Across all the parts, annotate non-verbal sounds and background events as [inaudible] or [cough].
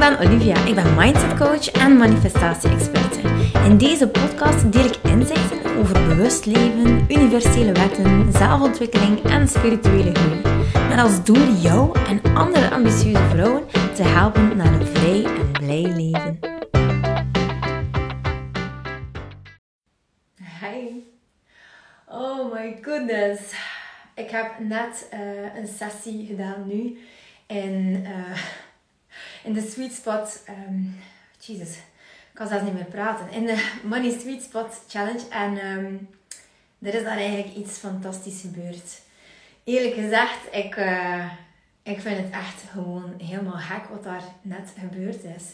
ben Olivia. Ik ben mindset coach en manifestatie-experte. In deze podcast deel ik inzichten over bewust leven, universele wetten, zelfontwikkeling en spirituele groei. Met als doel jou en andere ambitieuze vrouwen te helpen naar een vrij en blij leven. Hi. Oh my goodness. Ik heb net uh, een sessie gedaan nu. En in de sweet spot. Um, Jesus, ik kan zelfs niet meer praten. In de Money Sweet Spot Challenge. En um, er is daar eigenlijk iets fantastisch gebeurd. Eerlijk gezegd, ik, uh, ik vind het echt gewoon helemaal gek wat daar net gebeurd is.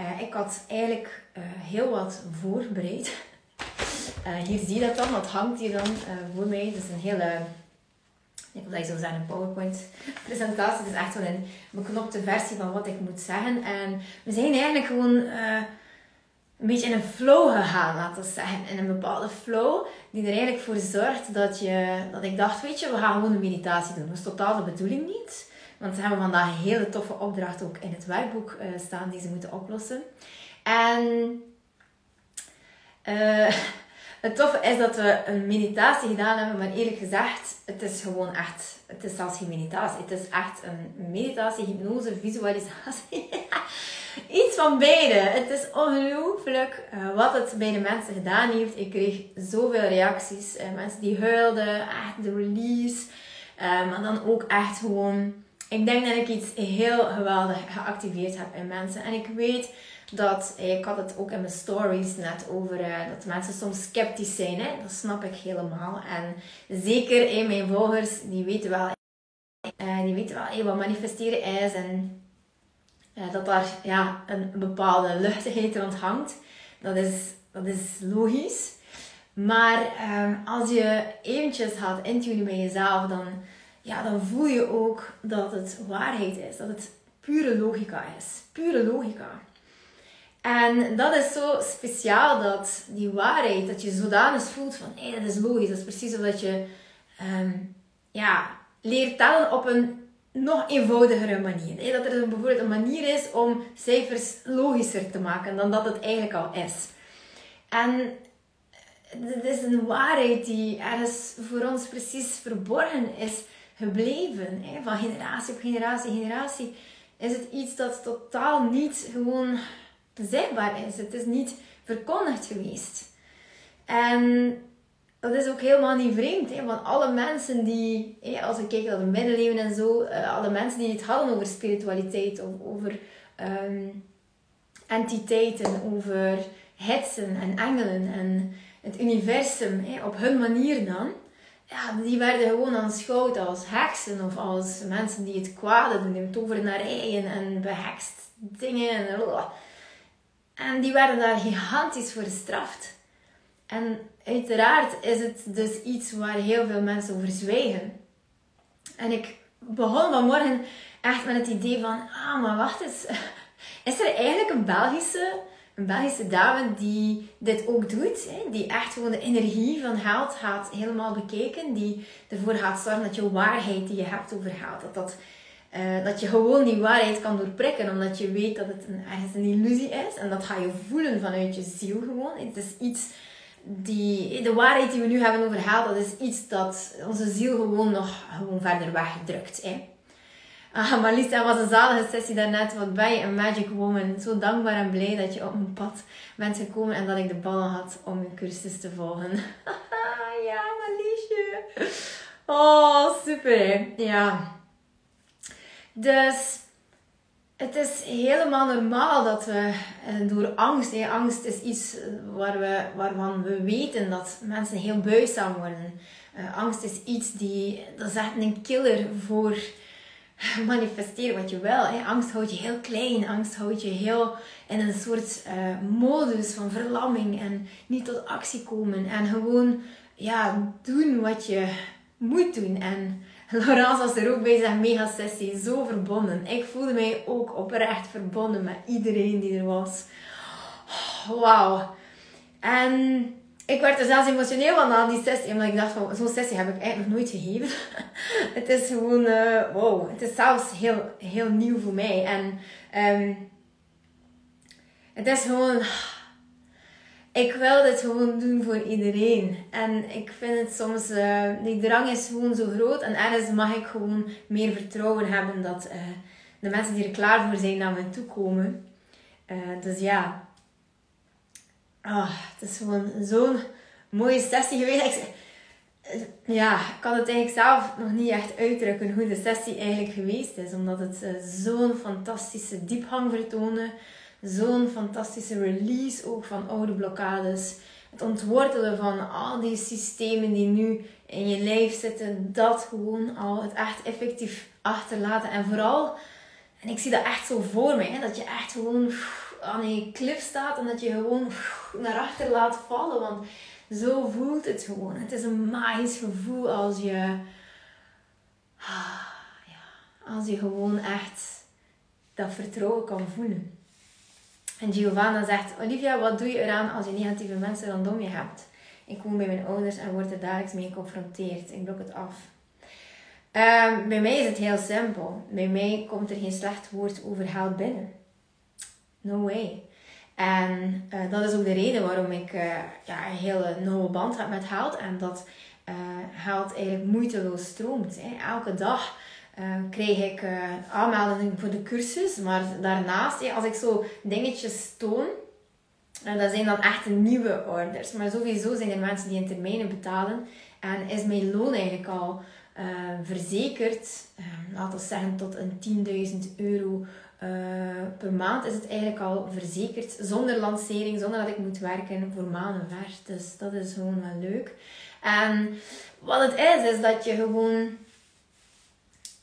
Uh, ik had eigenlijk uh, heel wat voorbereid. [laughs] hier zie je dat dan, dat hangt hier dan voor mij. Het is een hele ik wil dat je zo zeggen, een PowerPoint-presentatie. Het is echt zo'n beknopte versie van wat ik moet zeggen. En we zijn eigenlijk gewoon uh, een beetje in een flow gegaan, laten we zeggen. In een bepaalde flow die er eigenlijk voor zorgt dat, je, dat ik dacht, weet je, we gaan gewoon een meditatie doen. Dat is totaal de bedoeling niet. Want ze hebben vandaag een hele toffe opdracht ook in het werkboek uh, staan die ze moeten oplossen. En... Uh, [laughs] het toffe is dat we een meditatie gedaan hebben, maar eerlijk gezegd, het is gewoon echt, het is zelfs geen meditatie. Het is echt een meditatie, hypnose, visualisatie. [laughs] Iets van beide. Het is ongelooflijk uh, wat het bij de mensen gedaan heeft. Ik kreeg zoveel reacties. Uh, mensen die huilden, echt de release. Uh, maar dan ook echt gewoon, ik denk dat ik iets heel geweldig geactiveerd heb in mensen. En ik weet dat, eh, ik had het ook in mijn stories net over, uh, dat mensen soms sceptisch zijn. Hè? Dat snap ik helemaal. En zeker in mijn volgers, die weten wel, die weten wel wat manifesteren is. En dat daar ja, een bepaalde luchtigheid rond hangt. Dat is, dat is logisch. Maar ehm, als je eventjes gaat intunen bij jezelf, dan, ja, dan voel je ook dat het waarheid is. Dat het pure logica is. Pure logica. En dat is zo speciaal dat die waarheid, dat je zodanig voelt van hé, dat is logisch. Dat is precies zodat je um, ja, leert tellen op een nog eenvoudigere manier. Hey, dat er bijvoorbeeld een manier is om cijfers logischer te maken dan dat het eigenlijk al is. En het is een waarheid die ergens voor ons precies verborgen is gebleven. Van generatie op generatie, generatie is het iets dat totaal niet gewoon zichtbaar is. Het is niet verkondigd geweest. En dat is ook helemaal niet vreemd. Hè? Want alle mensen die, hè, als we kijken naar de middeleeuwen en zo, uh, alle mensen die het hadden over spiritualiteit, of over um, entiteiten, over hetsen en engelen en het universum, hè, op hun manier dan, ja, die werden gewoon aanschouwd als heksen of als mensen die het kwade doen, tovenarijen en behekst dingen. En, en die werden daar gigantisch voor gestraft. En uiteraard is het dus iets waar heel veel mensen over zwijgen. En ik begon vanmorgen echt met het idee van, ah, maar wacht eens. [laughs] Is er eigenlijk een Belgische, een Belgische dame die dit ook doet? Hè? Die echt gewoon de energie van geld gaat helemaal bekijken. Die ervoor gaat zorgen dat je waarheid die je hebt over geld, dat dat uh, dat je gewoon die waarheid kan doorprikken, omdat je weet dat het een, ergens een illusie is. En dat ga je voelen vanuit je ziel gewoon. Het is iets die, de waarheid die we nu hebben overhaald, dat is iets dat onze ziel gewoon nog gewoon verder wegdrukt. Hè. Ah, maar dat was een zalige sessie daarnet. Wat ben je een magic woman. Zo dankbaar en blij dat je op mijn pad bent gekomen en dat ik de ballen had om je cursus te volgen. [laughs] ja, Marliesje. Oh, super. Ja. Dus het is helemaal normaal dat we eh, door angst, angst is iets waar we, waarvan we weten dat mensen heel buigzaam worden. Uh, angst is iets die, dat is echt een killer voor [laughs] manifesteren wat je wil. Angst houdt je heel klein, angst houdt je heel in een soort modus van verlamming en niet tot actie komen en gewoon ja, doen wat je moet doen. En Laurence was er ook bij zijn mega sessie. Zo verbonden. Ik voelde mij ook oprecht verbonden met iedereen die er was. Wauw. En ik werd er zelfs emotioneel van na die sessie. Omdat ik dacht van, zo'n sessie heb ik eigenlijk nog nooit gegeven. [laughs] het is gewoon, uh, wow. Het is zelfs heel, heel nieuw voor mij. En um, het is gewoon ik wil dit gewoon doen voor iedereen. En ik vind het soms, uh, die drang is gewoon zo groot. En ergens mag ik gewoon meer vertrouwen hebben dat uh, de mensen die er klaar voor zijn naar me toe komen. Uh, dus ja, oh, het is gewoon zo'n mooie sessie geweest. Ik, ja, ik kan het eigenlijk zelf nog niet echt uitdrukken hoe de sessie eigenlijk geweest is. Omdat het zo'n fantastische diepgang vertoonde zo'n fantastische release ook van oude blokkades. Het ontwortelen van al die systemen die nu in je lijf zitten, dat gewoon al het echt effectief achterlaten. En vooral, en ik zie dat echt zo voor mij, dat je echt gewoon aan een klif staat en dat je gewoon naar achter laat vallen. Want zo voelt het gewoon. Het is een magisch gevoel als je, ah, als je gewoon echt dat vertrouwen kan voelen. En Giovanna zegt, Olivia, wat doe je eraan als je negatieve mensen rondom je hebt? Ik woon bij mijn ouders en word er dagelijks mee geconfronteerd. Ik blok het af. Um, bij mij is het heel simpel. Bij mij komt er geen slecht woord over geld binnen. No way. En uh, dat is ook de reden waarom ik uh, ja, een hele nauwe band heb met geld. En dat uh, eigenlijk moeiteloos stroomt. Hè. Elke dag kreeg ik uh, aanmeldingen voor de cursus. Maar daarnaast, als ik zo dingetjes toon, en dat zijn dan echt nieuwe orders. Maar sowieso zijn er mensen die in termijnen betalen. En is mijn loon eigenlijk al uh, verzekerd, laten we zeggen tot een 10.000 euro per maand is het eigenlijk al verzekerd. Zonder lancering, zonder dat ik moet werken voor maanden ver. Dus dat is gewoon wel leuk. En wat het is, is dat je gewoon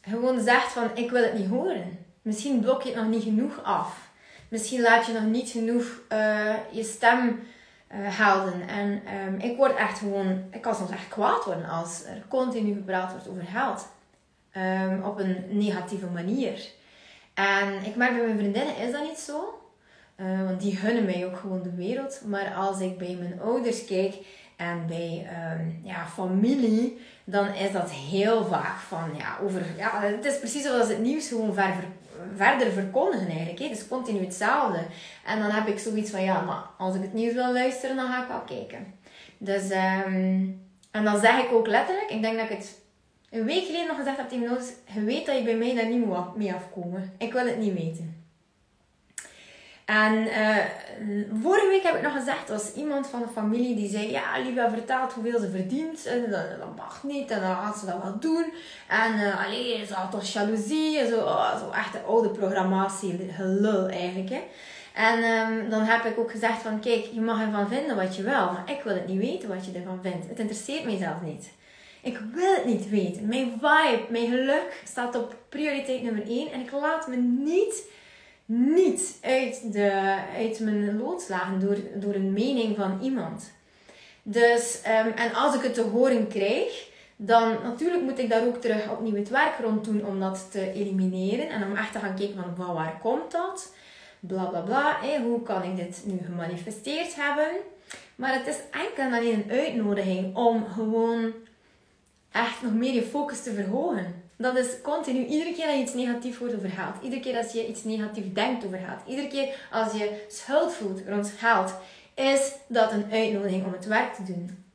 gewoon zegt van ik wil het niet horen. Misschien blok je het nog niet genoeg af. Misschien laat je nog niet genoeg uh, je stem uh, helden. En um, ik word echt gewoon, ik kan soms echt kwaad worden als er continu gepraat wordt over geld. Um, op een negatieve manier. En ik merk bij mijn vriendinnen is dat niet zo. Uh, want die gunnen mij ook gewoon de wereld. Maar als ik bij mijn ouders kijk en bij um, ja, familie, dan is dat heel vaak van ja, over. Ja, het is precies zoals het nieuws gewoon ver, verder verkondigen eigenlijk. Hè. Is continu hetzelfde. En dan heb ik zoiets van ja, maar als ik het nieuws wil luisteren, dan ga ik wel kijken. Dus, um, en dan zeg ik ook letterlijk, ik denk dat ik het een week geleden nog gezegd heb tegen mijn je weet dat je bij mij daar niet mee afkomen. Ik wil het niet weten. En uh, vorige week heb ik nog gezegd, er was iemand van de familie die zei, ja, Livia vertelt hoeveel ze verdient. En dat, mag niet en dan gaat ze dat wel doen. En uh, allee, ze had toch jaloezie en zo, oh, zo echt de oude programmatie, gelul eigenlijk. Hè. En um, dan heb ik ook gezegd van, kijk, je mag ervan vinden wat je wil, maar ik wil het niet weten wat je ervan vindt. Het interesseert mij zelf niet. Ik wil het niet weten. Mijn vibe, mijn geluk staat op prioriteit nummer 1 en ik laat me niet niet uit, de, uit mijn lood slagen door, door een mening van iemand. Dus, um, en als ik het te horen krijg, dan natuurlijk moet ik daar ook terug opnieuw het werk rond doen om dat te elimineren. En om echt te gaan kijken van, van waar komt dat? Bla bla bla. Hoe kan ik dit nu gemanifesteerd hebben? Maar het is enkel en alleen een uitnodiging om gewoon echt nog meer je focus te verhogen. Dat is continu. Iedere keer dat je iets negatiefs hoort over. Iedere keer als je iets negatiefs denkt over. Iedere keer als je schuld voelt rond geld. Is dat een uitnodiging om het werk te doen.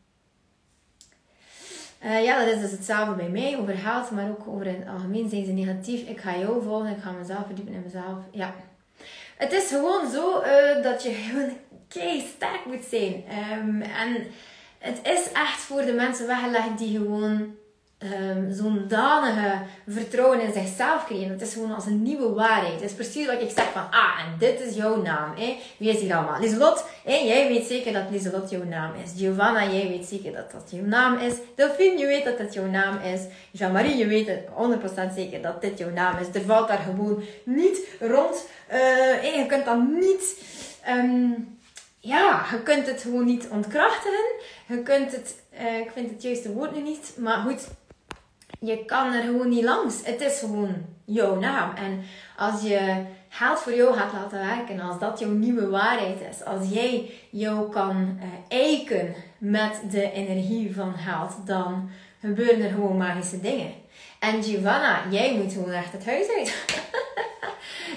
Uh, ja, dat is dus hetzelfde bij mij over geld, maar ook over het algemeen zijn ze negatief. Ik ga jou volgen, ik ga mezelf verdiepen in mezelf. Ja. Het is gewoon zo uh, dat je gewoon kei sterk moet zijn. Um, en het is echt voor de mensen weggelegd die gewoon um, zo'n danige vertrouwen in zichzelf creëren. Het is gewoon als een nieuwe waarheid. Het is precies wat ik zeg van, ah, en dit is jouw naam. Hè? Wie is hier allemaal? Lieselot, jij weet zeker dat Lieselot jouw naam is. Giovanna, jij weet zeker dat dat jouw naam is. Delphine, je weet dat dat jouw naam is. Jean-Marie, je weet 100% zeker dat dit jouw naam is. Er valt daar gewoon niet rond. Uh, je kunt dan niet... Um, ja, je kunt het gewoon niet ontkrachten. Je kunt het, uh, ik vind het juiste woord nu niet, maar goed, je kan er gewoon niet langs. Het is gewoon jouw naam. En als je geld voor jou gaat laten werken, als dat jouw nieuwe waarheid is, als jij jou kan uh, eiken met de energie van geld, dan gebeuren er gewoon magische dingen. En Giovanna, jij moet gewoon echt het huis uit. [laughs]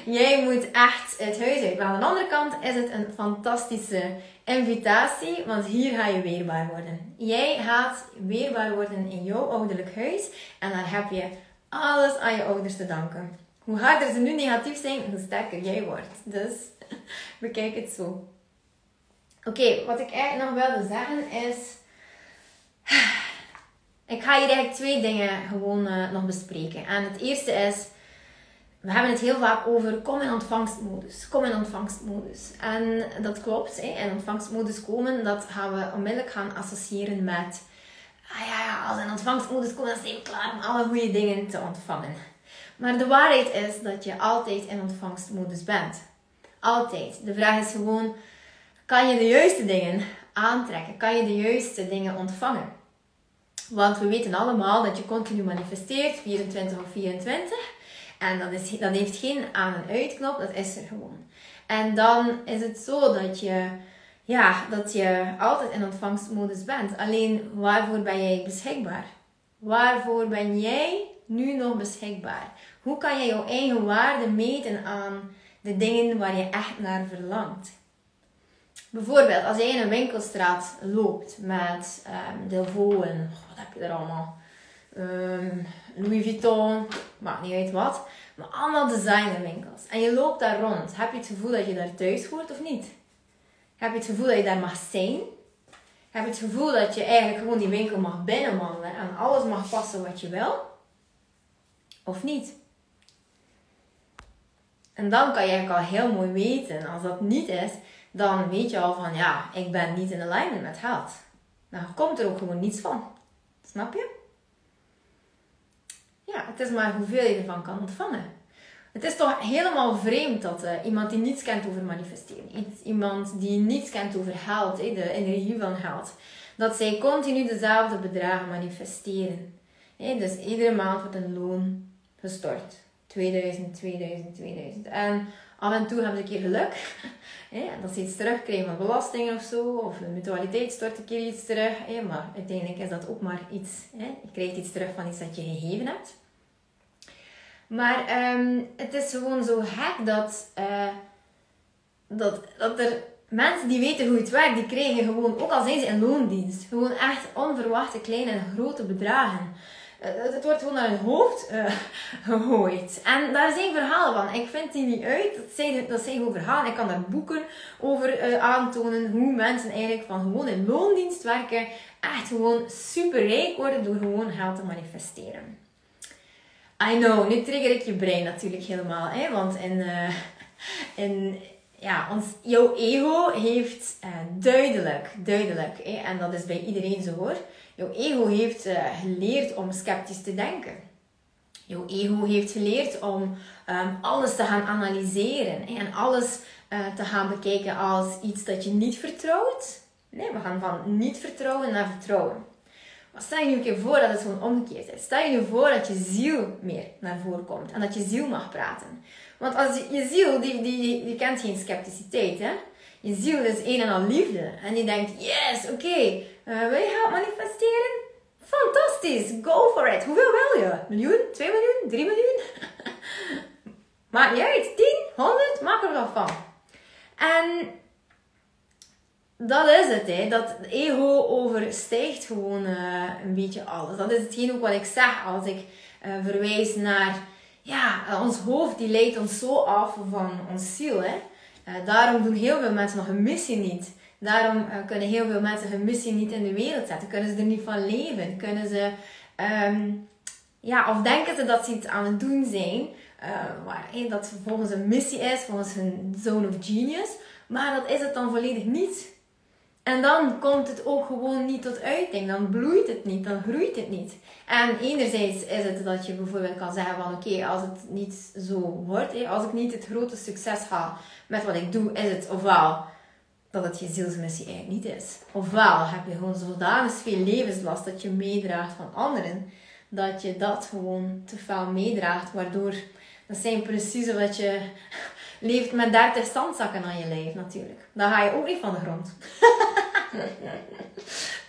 jij moet echt het huis uit. Maar aan de andere kant is het een fantastische invitatie, want hier ga je weerbaar worden. Jij gaat weerbaar worden in jouw ouderlijk huis en dan heb je alles aan je ouders te danken. Hoe harder ze nu negatief zijn, hoe sterker jij wordt. Dus [laughs] bekijk het zo. Oké, wat ik eigenlijk nog wilde zeggen is. [sighs] Ik ga hier eigenlijk twee dingen gewoon uh, nog bespreken. En het eerste is we hebben het heel vaak over kom in ontvangstmodus. Kom in ontvangstmodus. En dat klopt, hè, in ontvangstmodus komen, dat gaan we onmiddellijk gaan associëren met ah ja, als in ontvangstmodus komen, dan zijn we klaar om alle goede dingen te ontvangen. Maar de waarheid is dat je altijd in ontvangstmodus bent. Altijd. De vraag is gewoon, kan je de juiste dingen aantrekken? Kan je de juiste dingen ontvangen? Want we weten allemaal dat je continu manifesteert, 24 of 24. En dat, heeft geen aan- en uitknop, dat is er gewoon. En dan is het zo dat je, ja, dat je altijd in ontvangstmodus bent. Alleen waarvoor ben jij beschikbaar? Waarvoor ben jij nu nog beschikbaar? Hoe kan jij jouw eigen waarde meten aan de dingen waar je echt naar verlangt? Bijvoorbeeld, als jij in een winkelstraat loopt met um, Delvaux en wat heb je er allemaal? Um, Louis Vuitton, maakt niet uit wat. Maar allemaal designerwinkels. En je loopt daar rond. Heb je het gevoel dat je daar thuis hoort of niet? Heb je het gevoel dat je daar mag zijn? Heb je het gevoel dat je eigenlijk gewoon die winkel mag binnenwandelen en alles mag passen wat je wil? Of niet? En dan kan je eigenlijk al heel mooi weten, als dat niet is, dan weet je al van ja, ik ben niet in alignment met geld. Dan komt er ook gewoon niets van. Snap je? Ja, het is maar hoeveel je ervan kan ontvangen. Het is toch helemaal vreemd dat uh, iemand die niets kent over manifesteren, iemand die niets kent over geld, de energie van geld, dat zij continu dezelfde bedragen manifesteren. dus iedere maand wordt een loon gestort. 2000, 2000, 2000. En af en toe hebben ze een keer geluk. [laughs] dat ze iets terugkrijgen van belastingen of zo. Of de mutualiteit stort een keer iets terug. maar uiteindelijk is dat ook maar iets. Je krijgt iets terug van iets dat je gegeven hebt. Maar um, het is gewoon zo gek dat, uh, dat, dat er mensen die weten hoe het werkt, die krijgen gewoon, ook al zijn ze in loondienst, gewoon echt onverwachte kleine en grote bedragen. Uh, het wordt gewoon naar hun hoofd uh, [laughs] gegooid. En daar zijn verhalen van. Ik vind die niet uit. Dat zijn, dat zijn gewoon verhalen. Ik kan daar boeken over aantonen hoe mensen eigenlijk van gewoon in loondienst werken echt gewoon super rijk worden door gewoon geld te manifesteren. I know, nu trigger ik je brein natuurlijk helemaal. Hè? Want in, uh, in, ja, ons, jouw ego heeft uh, duidelijk, duidelijk, hè? en dat is bij iedereen zo hoor. Jouw ego heeft uh, geleerd om sceptisch te denken. Jouw ego heeft geleerd om um, alles te gaan analyseren en alles te gaan bekijken als iets dat je niet vertrouwt. Nee, we gaan van niet vertrouwen naar vertrouwen. Maar stel je nu een keer voor dat het gewoon omgekeerd is. Stel je nu voor dat je ziel meer naar voren komt en dat je ziel mag praten. Want als je, ziel, die, die, die kent geen scepticiteit. Hè? Je ziel is een en al liefde. En die denkt, yes, oké, okay, uh, wil je geld manifesteren? Fantastisch, go for it. Hoeveel wil je? Miljoen? 2 miljoen? 3 miljoen? [laughs] Maakt niet uit. 10? 100? Maak er wat van. En dat is het, hè. Dat ego overstijgt gewoon uh, een beetje alles. Dat is hetgeen ook wat ik zeg als ik uh, verwijs naar... Ja, ons hoofd die leidt ons zo af van ons ziel, hè. Daarom doen heel veel mensen nog hun missie niet. Daarom kunnen heel veel mensen hun missie niet in de wereld zetten. Kunnen ze er niet van leven. Kunnen ze... Um, ja, of denken ze dat ze iets aan het doen zijn... waar, dat volgens een missie is, volgens hun zone of genius. Maar dat is het dan volledig niet. En dan komt het ook gewoon niet tot uiting. Dan bloeit het niet, dan groeit het niet. En enerzijds is het dat je bijvoorbeeld kan zeggen van oké, als het niet zo wordt, als ik niet het grote succes haal met wat ik doe, is het ofwel dat het je zielsmissie eigenlijk niet is. Ofwel heb je gewoon zodanig veel levenslast dat je meedraagt van anderen, dat je dat gewoon te veel meedraagt, waardoor dat zijn precies wat je leeft met 30 zandzakken aan je lijf natuurlijk. Dan ga je ook niet van de grond. [laughs]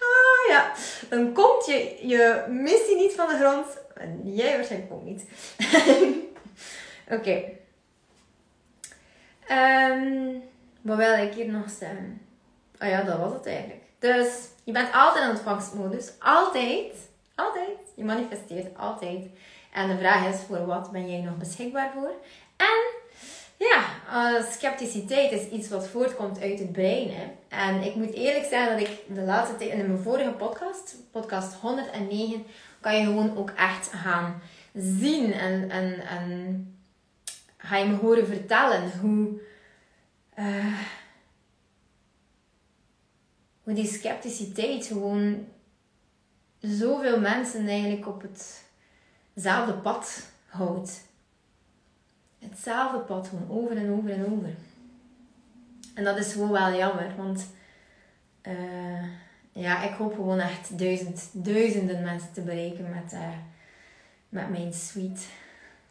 ah ja, dan komt je, je missie niet van de grond. En jij waarschijnlijk ook niet. [laughs] Oké. Um, wat wil ik hier nog zeggen? Ah ja, dat was het eigenlijk. Dus je bent altijd in ontvangstmodus. Altijd. Altijd. Je manifesteert altijd. En de vraag is, voor wat ben jij nog beschikbaar voor? En ja, uh, scepticiteit is iets wat voortkomt uit het brein. Hè. En ik moet eerlijk zeggen dat ik de laatste tijd, in mijn vorige podcast, podcast 109, kan je gewoon ook echt gaan zien en, en, en ga je me horen vertellen hoe, uh, hoe die scepticiteit gewoon zoveel mensen eigenlijk op hetzelfde pad houdt. Hetzelfde pad gewoon over en over en over. En dat is gewoon wel jammer, want uh, ja, ik hoop gewoon echt duizend, duizenden mensen te bereiken met, uh, met mijn sweet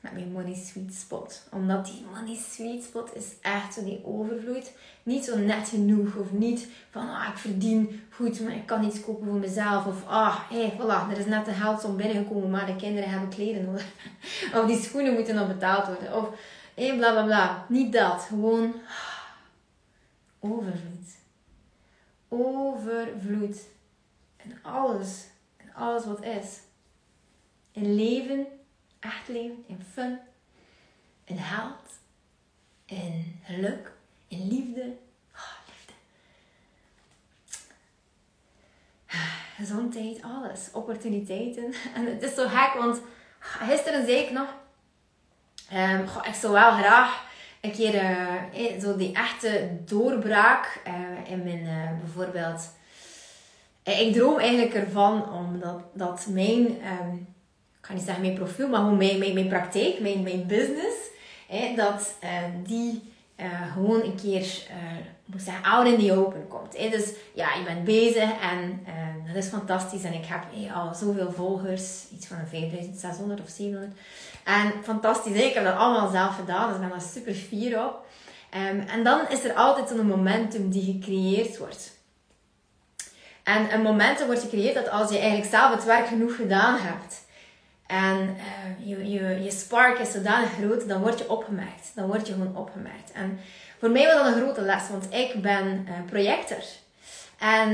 met mijn money sweet spot. Omdat die money sweet spot is echt zo die overvloeit. Niet zo net genoeg of niet van ah, ik verdien goed, maar ik kan iets kopen voor mezelf. Of ah, hé, hey, voilà, er is net de geldsom binnengekomen, maar de kinderen hebben kleren nodig. [laughs] of die schoenen moeten nog betaald worden. Of hé, bla bla bla. Niet dat. Gewoon ah, overvloed. Overvloed. En alles. En alles wat is. In leven echt leven, in fun, in held, in geluk, in liefde. Oh, liefde. Gezondheid, alles. Opportuniteiten. En het is zo gek, want gisteren zei ik nog, um, goh, ik zou wel graag een keer uh, zo die echte doorbraak uh, in mijn bijvoorbeeld. Ik droom eigenlijk ervan omdat dat mijn um, ik ga niet zeggen mijn profiel, maar gewoon mijn, mijn, praktijk, mijn, mijn business, hè, dat uh, die uh, gewoon een keer, uh, moet zeggen, out in the open komt. Hè. Dus ja, je bent bezig en dat is fantastisch. En ik heb al zoveel volgers, iets van 5600 of 700. En fantastisch, ik heb dat allemaal zelf gedaan, dus ik ben daar super fier op. Um, en dan is er altijd zo'n momentum die gecreëerd wordt. En een momentum wordt gecreëerd dat als je eigenlijk zelf het werk genoeg gedaan hebt, en uh, je, je, je spark is zodanig groot, dan word je opgemerkt. Dan word je gewoon opgemerkt. En voor mij was dat een grote les, want ik ben uh, projector. En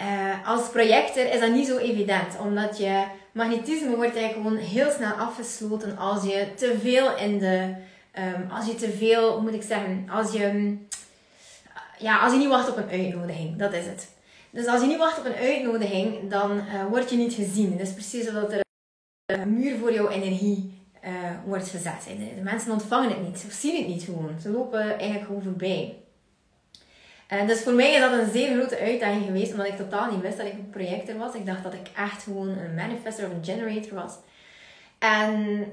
uh, als projector is dat niet zo evident, omdat je magnetisme wordt eigenlijk gewoon heel snel afgesloten als je te veel in de, um, als je te veel, moet ik zeggen, als je, ja, als je niet wacht op een uitnodiging, dat is het. Dus als je niet wacht op een uitnodiging, dan word je niet gezien. Het is precies zoals er muur voor jouw energie uh, wordt gezet. De mensen ontvangen het niet, of zien het niet gewoon. Ze lopen eigenlijk gewoon voorbij. En dus voor mij is dat een zeer grote uitdaging geweest, omdat ik totaal niet wist dat ik een projector was. Ik dacht dat ik echt gewoon een manifester of een generator was. En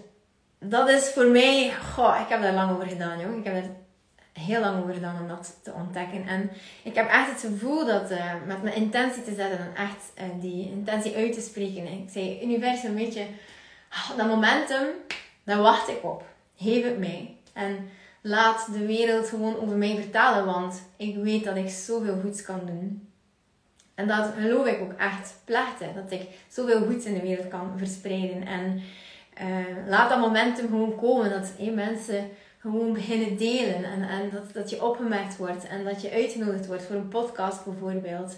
dat is voor mij, goh, ik heb daar lang over gedaan, joh. Ik heb er heel lang over gedaan om dat te ontdekken. En ik heb echt het gevoel dat uh, met mijn intentie te zetten en echt uh, die intentie uit te spreken. Ik zei, universum, weet je, oh, dat momentum, daar wacht ik op. Geef het mij. En laat de wereld gewoon over mij vertellen, want ik weet dat ik zoveel goeds kan doen. En dat geloof ik ook echt plechtig, dat ik zoveel goeds in de wereld kan verspreiden. En uh, laat dat momentum gewoon komen, dat hey, mensen gewoon beginnen delen. En, en dat, dat je opgemerkt wordt en dat je uitgenodigd wordt voor een podcast bijvoorbeeld.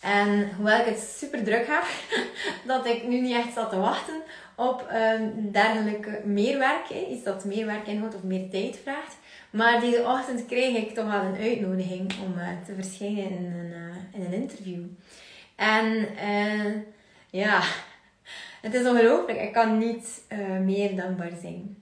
En hoewel ik het super druk heb, [laughs] dat ik nu niet echt zat te wachten op um, dergelijke meerwerk. Iets dat meer werk inhoudt of meer tijd vraagt. Maar deze ochtend kreeg ik toch wel een uitnodiging om uh, te verschijnen in een, uh, in een interview. En uh, ja, [laughs] het is ongelooflijk. Ik kan niet meer dankbaar zijn.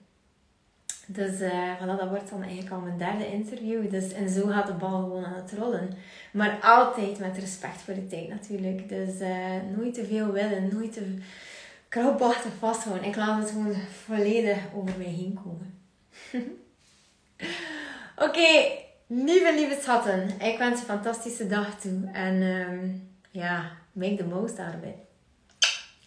Dus uh, voilà, dat wordt dan eigenlijk al mijn derde interview. Dus, en zo gaat de bal gewoon aan het rollen. Maar altijd met respect voor de tijd natuurlijk. Dus uh, nooit te veel willen, nooit te krampachtig vasthouden. Ik laat het gewoon volledig over mij heen komen. [laughs] Oké, lieve, lieve schatten. Ik wens je een fantastische dag toe. En um, ja, make the most out of it.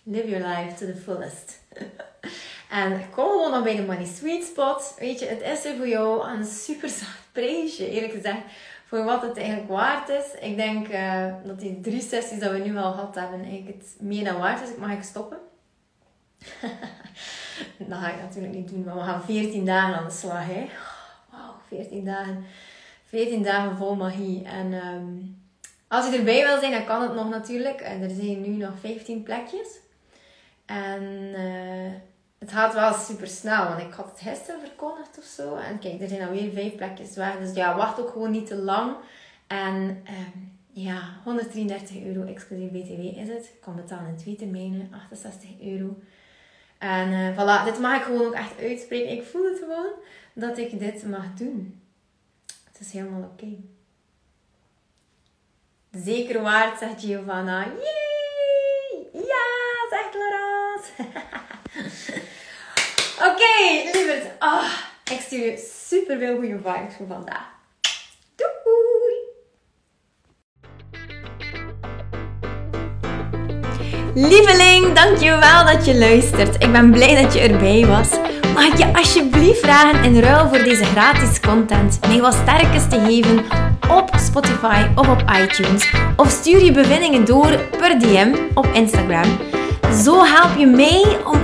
Live your life to the fullest. [laughs] En kom gewoon nog bij de Money Sweet Spot. Weet je, het is voor jou een super zacht prijsje, eerlijk gezegd. Voor wat het eigenlijk waard is. Ik denk uh, dat die drie sessies dat we nu al gehad hebben, eigenlijk het meer dan waard is. Ik mag ik stoppen. [laughs] dat ga ik natuurlijk niet doen, maar we gaan 14 dagen aan de slag. Wauw. 14 dagen. 14 dagen vol magie. En ehm, als je erbij wil zijn, dan kan het nog natuurlijk. En er zijn nu nog 15 plekjes. En uh, het gaat wel super snel, want ik had het gisteren verkondigd of zo. En kijk, er zijn alweer 5 plekjes weg. Dus ja, wacht ook gewoon niet te lang. En um, ja, 133 euro exclusief BTW is het. Ik kan betalen in twee termijnen, 68 euro. En uh, voilà, dit mag ik gewoon ook echt uitspreken. Ik voel het gewoon dat ik dit mag doen. Het is helemaal oké. Zeker waard, zegt Giovanna. Yay! Ja, zegt Laurence. [laughs] oké, okay, lieverd. Oh, ik stuur je super veel goede vibes voor vandaag. Doei! Lieveling, dankjewel dat je luistert. Ik ben blij dat je erbij was. Mag ik je alsjeblieft vragen in ruil voor deze gratis content mij wat sterkes te geven op Spotify of op iTunes? Of stuur je bevindingen door per DM op Instagram. Zo help je mij om